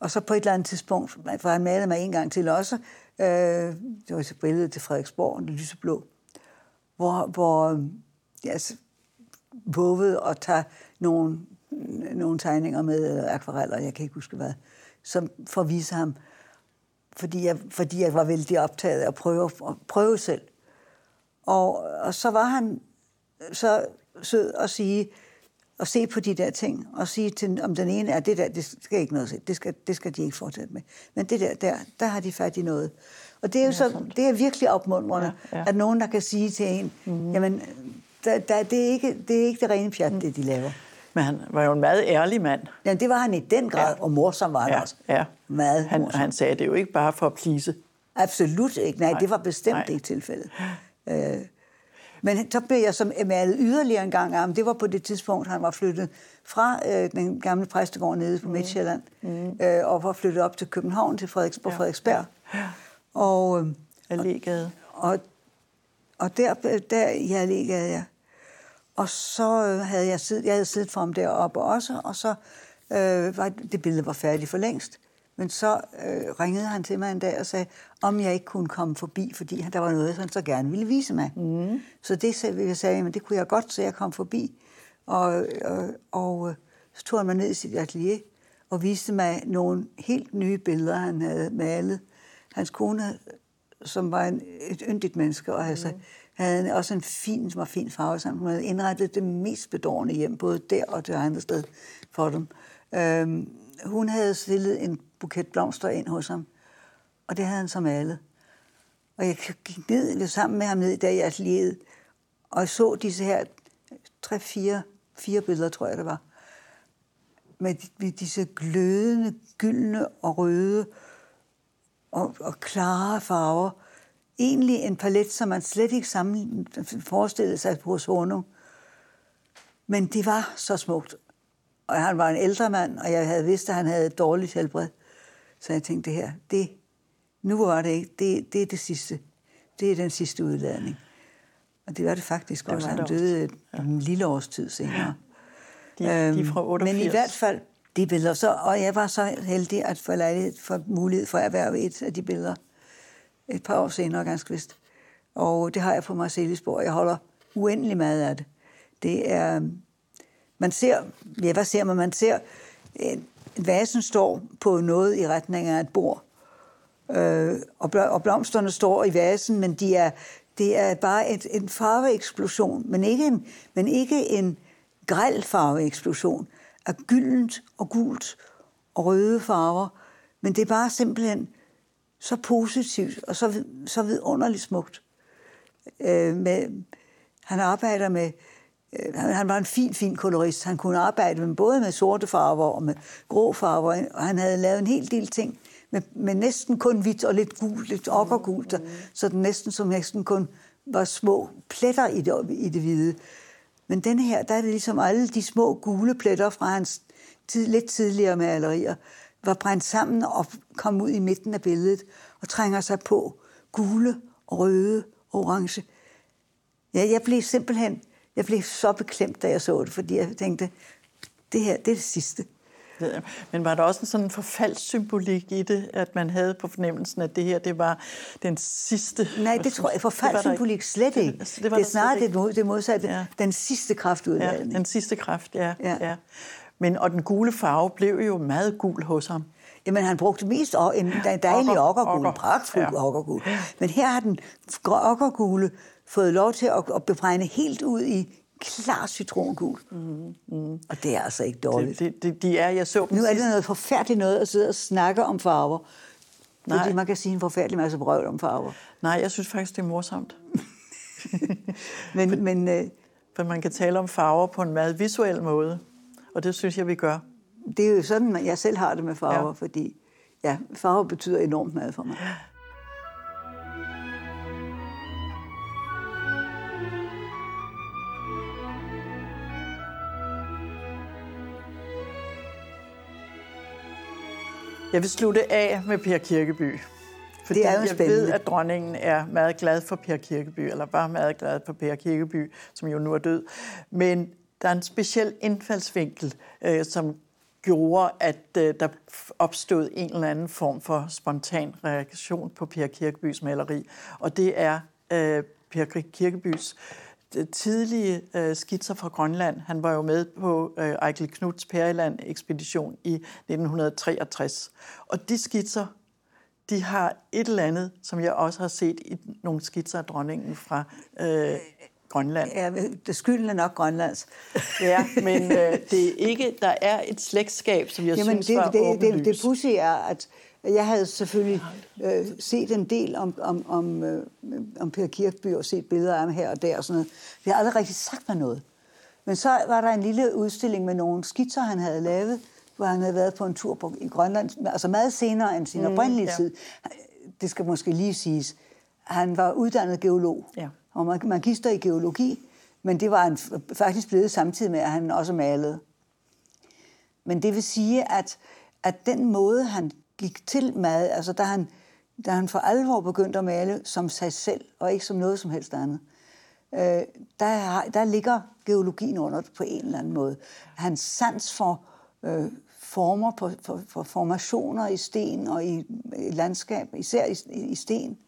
Og så på et eller andet tidspunkt, for han malede mig en gang til også, øh, det var et billede til Frederiksborg, det lyseblå, hvor, hvor øhm, jeg altså, vågede at tage nogle, nogle tegninger med akvareller, jeg kan ikke huske hvad, som for at vise ham, fordi jeg, fordi jeg var vældig optaget af at prøve, at prøve selv. Og, og så var han så sød at sige, at se på de der ting, og sige til, om den ene er, det der, det skal ikke noget det skal, det skal de ikke fortsætte med. Men det der, der, der har de fat i noget. Og det er jo ja, så, det er virkelig opmuntrende, ja, ja. at nogen, der kan sige til en, mm. jamen, der, der, det, er ikke, det er ikke det rene pjat, mm. det de laver. Men han var jo en meget ærlig mand. Ja, det var han i den grad, ja. og morsom var han ja, også. Ja. Meget han, morsom. han sagde det jo ikke bare for at plise. Absolut ikke. Nej, Nej. det var bestemt Nej. ikke tilfældet. Øh, men så blev jeg som malet yderligere en gang om. Det var på det tidspunkt, han var flyttet fra øh, den gamle præstegård nede på Midtjylland, mm. øh, og var flyttet op til København, til Frederiks, på ja. Frederiksberg. Ja. Og, øh, Allégade. Og, og, og der, der i Allégade, ja. Og så øh, havde jeg siddet, jeg havde siddet for ham deroppe også, og så øh, var det billede var færdigt for længst. Men så øh, ringede han til mig en dag og sagde, om jeg ikke kunne komme forbi, fordi der var noget, han så gerne ville vise mig. Mm. Så det sagde jeg, sagde, men det kunne jeg godt, så jeg kom forbi. Og, og, og så tog han mig ned i sit atelier og viste mig nogle helt nye billeder, han havde malet. Hans kone, som var en, et yndigt menneske, og altså, mm. havde også en fin, som var fin farve sammen. Hun havde indrettet det mest bedårende hjem, både der og det andre sted for dem. Øhm, hun havde stillet en buket blomster ind hos ham, og det havde han så malet. Og jeg gik ned sammen med ham ned i dag i atelieret, og så disse her tre, fire, fire billeder, tror jeg det var, med, med disse glødende, gyldne og røde og, og klare farver. Egentlig en palet, som man slet ikke sammen forestillede sig hos Hornung. Men det var så smukt. Og han var en ældre mand, og jeg havde vidst, at han havde et dårligt helbred. Så jeg tænkte, det her, det, nu var det ikke, det, det er det sidste. Det er den sidste udladning. Og det var det faktisk det også. Han døde et, ja. en lille års tid senere. De, de fra 88. Men i hvert fald, de billeder. Så, og jeg var så heldig at få lejlighed for mulighed for at erhverve et af de billeder et par år senere, ganske vist. Og det har jeg på Marcellisborg. Jeg holder uendelig meget af det. Det er, man ser, ja, hvad ser man? Man ser, en, vasen står på noget i retning af et bord. Øh, og, og blomsterne står i vasen, men de er, det er bare et, en farveeksplosion, men ikke en, men ikke en græl farveeksplosion af gyldent og gult og røde farver, men det er bare simpelthen så positivt og så, så vidunderligt smukt. Øh, med, han arbejder med, Øh, han var en fin, fin kolorist. Han kunne arbejde med både med sorte farver og med grå farver, og han havde lavet en hel del ting med, med næsten kun hvidt og lidt gult, lidt okkergult, mm. så den næsten som næsten kun var små pletter i det, i det hvide. Men denne her, der er det ligesom alle de små gule pletter fra hans tid, lidt tidligere malerier, var brændt sammen og kom ud i midten af billedet og trænger sig på gule og røde og orange. Ja, jeg blev simpelthen jeg blev så beklemt, da jeg så det, fordi jeg tænkte, det her, det er det sidste. Men var der også en sådan forfaldssymbolik i det, at man havde på fornemmelsen, at det her, det var den sidste... Nej, det tror jeg, forfaldssymbolik slet ikke. Det, det, det er snarere det, det modsatte. Ja. Den sidste kraftudladning. Ja, den sidste kraft, ja. ja. ja. Men, og den gule farve blev jo meget gul hos ham. Jamen, han brugte mest en dejlig okkergul, pragtfuld ja. okkergul. Men her har den okkergule fået lov til at, at bebrænde helt ud i klar citrongul. Mm, mm. Og det er altså ikke dårligt. Det, det, de er, jeg så nu er det noget forfærdeligt noget at sidde og snakke om farver. Nej. Fordi man kan sige en forfærdelig masse brøvl om farver. Nej, jeg synes faktisk, det er morsomt. men, men, øh, For man kan tale om farver på en meget visuel måde. Og det synes jeg, vi gør. Det er jo sådan, jeg selv har det med farver, ja. fordi ja, farver betyder enormt meget for mig. Jeg vil slutte af med Per Kirkeby. Fordi det er jo jeg spændende. ved, at dronningen er meget glad for Per Kirkeby, eller var meget glad for Per Kirkeby, som jo nu er død. Men der er en speciel indfaldsvinkel, øh, som gjorde, at øh, der opstod en eller anden form for spontan reaktion på Per Kirkebys maleri. Og det er øh, Per Kirkebys tidlige øh, skitser fra Grønland. Han var jo med på øh, Eichel Knuds Periland-ekspedition i 1963. Og de skitser, de har et eller andet, som jeg også har set i nogle skitser af dronningen fra øh, Grønland. Ja, det skylden er nok Grønlands. ja, men øh, det er ikke, der er et slægtskab, som jeg Jamen, synes det, var det, det, det, det pussy er, at jeg havde selvfølgelig øh, set en del om, om, om, øh, om Per Kirkby og set billeder af ham her og der og sådan noget. Det har aldrig rigtig sagt mig noget. Men så var der en lille udstilling med nogle skitser, han havde lavet, hvor han havde været på en tur på, i Grønland, altså meget senere end sin mm, oprindelige ja. tid. Det skal måske lige siges. Han var uddannet geolog, ja. og man, magister i geologi, men det var han faktisk blevet samtidig med, at han også malede. Men det vil sige, at, at den måde, han gik til mad, altså da han, da han for alvor begyndte at male som sig selv, og ikke som noget som helst andet, øh, der, der ligger geologien under på en eller anden måde. Hans sans for øh, former, på, for, for formationer i sten og i, i landskab, især i, i sten,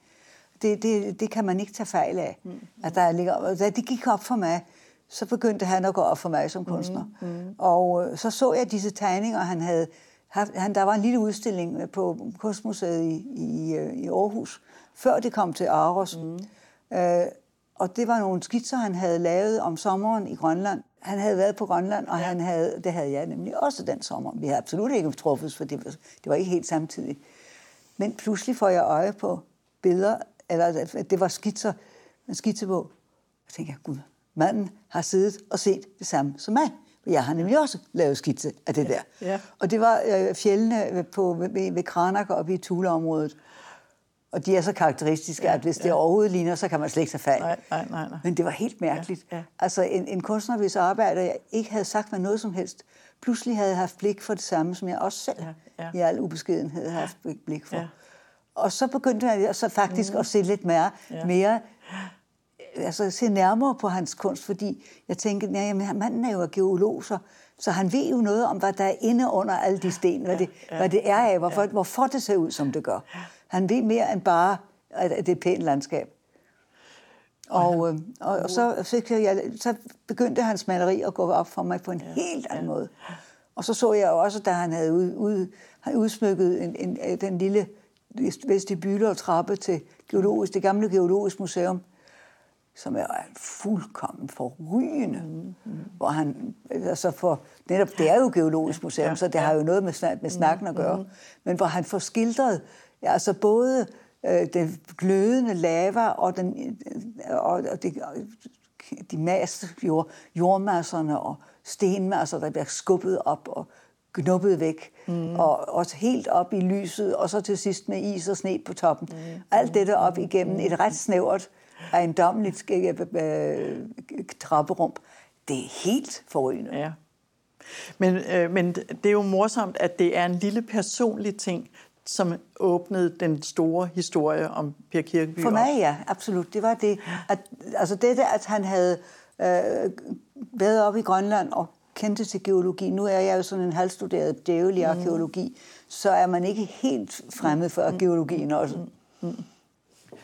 det, det, det kan man ikke tage fejl af. Mm. At der ligger, da det gik op for mig, så begyndte han at gå op for mig som kunstner. Mm. Mm. Og øh, så så jeg disse tegninger, han havde han, der var en lille udstilling på Kunstmuseet i, i, øh, i Aarhus, før det kom til Aros. Mm. Øh, og det var nogle skitser, han havde lavet om sommeren i Grønland. Han havde været på Grønland, og ja. han havde, det havde jeg nemlig også den sommer. Vi havde absolut ikke truffet, for det var, det var ikke helt samtidig. Men pludselig får jeg øje på billeder, eller det var skitser, en skitsebog. Jeg tænker, gud, manden har siddet og set det samme som mig. Jeg har nemlig også lavet skitse af det der. Ja. Og det var øh, fjellene på, ved, ved Kranak og i Tule-området. Og de er så karakteristiske, ja, at hvis ja. det overhovedet ligner, så kan man slet ikke tage fejl. Nej, nej, nej, nej. Men det var helt mærkeligt. Ja, ja. Altså en, en kunstner, hvis arbejder jeg ikke havde sagt mig noget som helst, pludselig havde jeg haft blik for det samme, som jeg også selv ja, ja. i al ubeskedenhed havde haft blik for. Ja. Og så begyndte jeg så faktisk mm. at se lidt mere, ja. mere altså, se nærmere på hans kunst, fordi jeg tænkte, nej, men manden er jo geolog, så, Så han ved jo noget om, hvad der er inde under alle de sten, hvad, det, ja, hvad det er af, hvorfor, ja. hvorfor det ser ud, som det gør. Han ved mere end bare, at det er et pænt landskab. Og, øh, og, og så, fik jeg, så begyndte hans maleri at gå op for mig på en ja, helt anden ja. måde. Og så så jeg også, da han havde ud, ud, han udsmykket en, en, den lille vestibule og trappe til geologisk, det gamle geologisk museum, som er fuldkommen forrygende. Mm, mm. Hvor han, altså for, netop, det er jo geologisk museum, ja, så det ja. har jo noget med, med snakken at gøre. Mm, mm. Men hvor han får skildret, ja, altså både øh, den glødende lava og, den, og, og de, de masse jord, jordmasserne og stenmasser, der bliver skubbet op og knuppet væk, mm. og også helt op i lyset, og så til sidst med is og sne på toppen. Mm. Alt dette op igennem et ret snævert, ejendommeligt øh, trapperum. Det er helt forrygende. Ja. Men, øh, men det er jo morsomt, at det er en lille personlig ting, som åbnede den store historie om Per Kirkeby. For mig, ja, absolut. Det var det. At, altså det der, at han havde øh, været op i Grønland og kendte til geologi. Nu er jeg jo sådan en halvstuderet djævel i mm. arkeologi, mm. så er man ikke helt fremmed for mm. geologien også. Mm. Mm.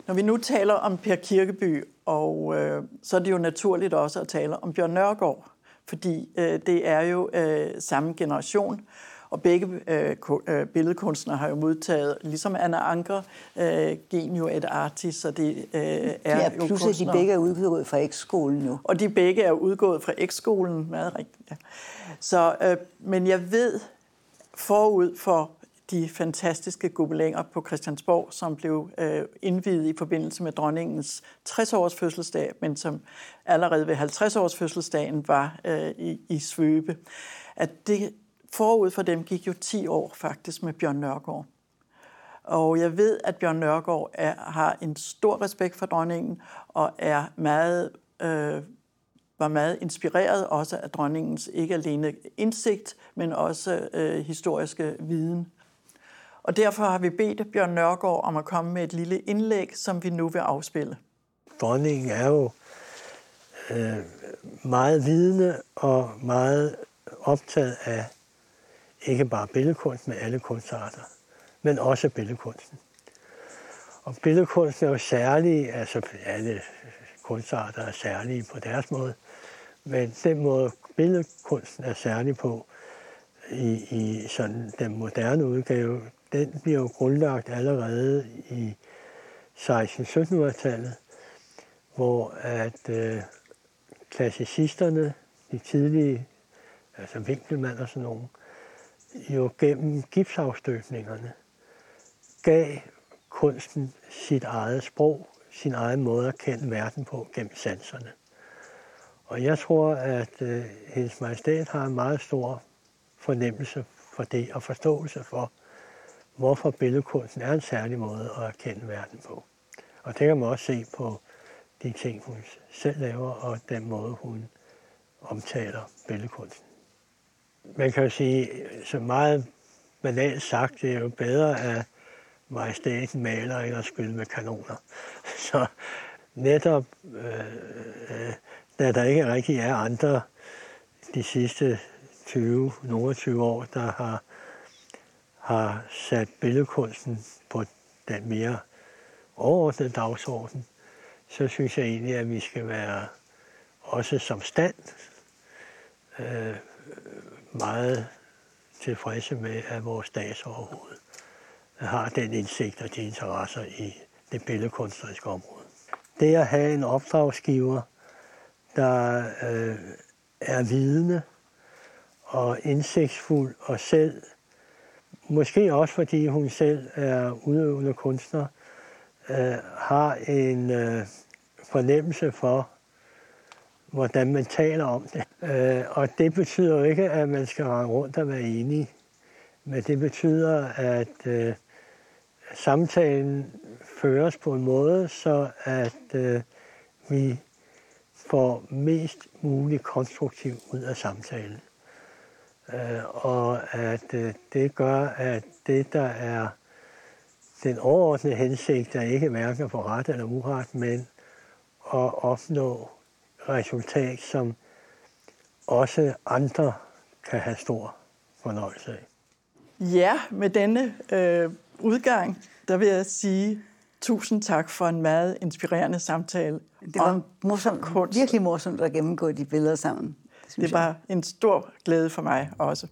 Når vi nu taler om Per Kirkeby, og øh, så er det jo naturligt også at tale om Bjørn Nørgaard, fordi øh, det er jo øh, samme generation, og begge øh, øh, billedkunstnere har jo modtaget, ligesom Anna Anker, øh, genio et artist, så det øh, er ja, plus jo kunstnere. de begge er udgået fra X-skolen nu. Og de begge er udgået fra X-skolen, meget rigtigt. Ja. Så, øh, men jeg ved forud for de fantastiske gobelænger på Christiansborg, som blev øh, indvidet i forbindelse med dronningens 60-års fødselsdag, men som allerede ved 50-års fødselsdagen var øh, i, i svøbe. At det forud for dem gik jo 10 år faktisk med Bjørn Nørgaard. Og jeg ved, at Bjørn Nørgaard er, har en stor respekt for dronningen og er meget, øh, var meget inspireret også af dronningens ikke alene indsigt, men også øh, historiske viden. Og derfor har vi bedt Bjørn Nørgaard om at komme med et lille indlæg, som vi nu vil afspille. Dronningen er jo øh, meget vidende og meget optaget af ikke bare billedkunst, men alle kunstarter, men også billedkunsten. Og billedkunsten er jo særlig, altså alle kunstarter er særlige på deres måde, men den måde billedkunsten er særlig på i, i sådan den moderne udgave, den bliver jo grundlagt allerede i 16-1700-tallet, hvor at øh, klassicisterne, de tidlige, altså Winkelmann og sådan nogen, jo gennem gipsafstøbningerne gav kunsten sit eget sprog, sin egen måde at kende verden på gennem sanserne. Og jeg tror, at øh, hendes majestæt har en meget stor fornemmelse for det og forståelse for, hvorfor billedkunsten er en særlig måde at erkende verden på. Og det kan man også se på de ting, hun selv laver, og den måde, hun omtaler billedkunsten man kan jo sige, så meget banalt sagt, det er jo bedre at majestæten maler end at skyde med kanoner. Så netop, øh, øh, da der ikke rigtig er andre de sidste 20, nogle 20 år, der har, har sat billedkunsten på den mere overordnede dagsorden, så synes jeg egentlig, at vi skal være også som stand øh, meget tilfredse med, at vores statsoverhoved har den indsigt og de interesser i det billedkunstneriske område. Det at have en opdragsgiver, der øh, er vidende og indsigtsfuld og selv, måske også fordi hun selv er udøvende kunstner, øh, har en øh, fornemmelse for, hvordan man taler om det. Øh, og det betyder jo ikke, at man skal rende rundt og være enig, men det betyder, at øh, samtalen føres på en måde, så at øh, vi får mest muligt konstruktivt ud af samtalen. Øh, og at øh, det gør, at det, der er den overordnede hensigt, er ikke mærker for ret eller uret, men at opnå resultat, som også andre kan have stor fornøjelse af. Ja, med denne øh, udgang, der vil jeg sige tusind tak for en meget inspirerende samtale. Det var morsomt, virkelig morsomt at gennemgå de billeder sammen. Det, det var jeg. en stor glæde for mig også.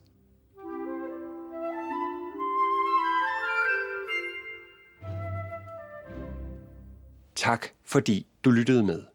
Tak fordi du lyttede med.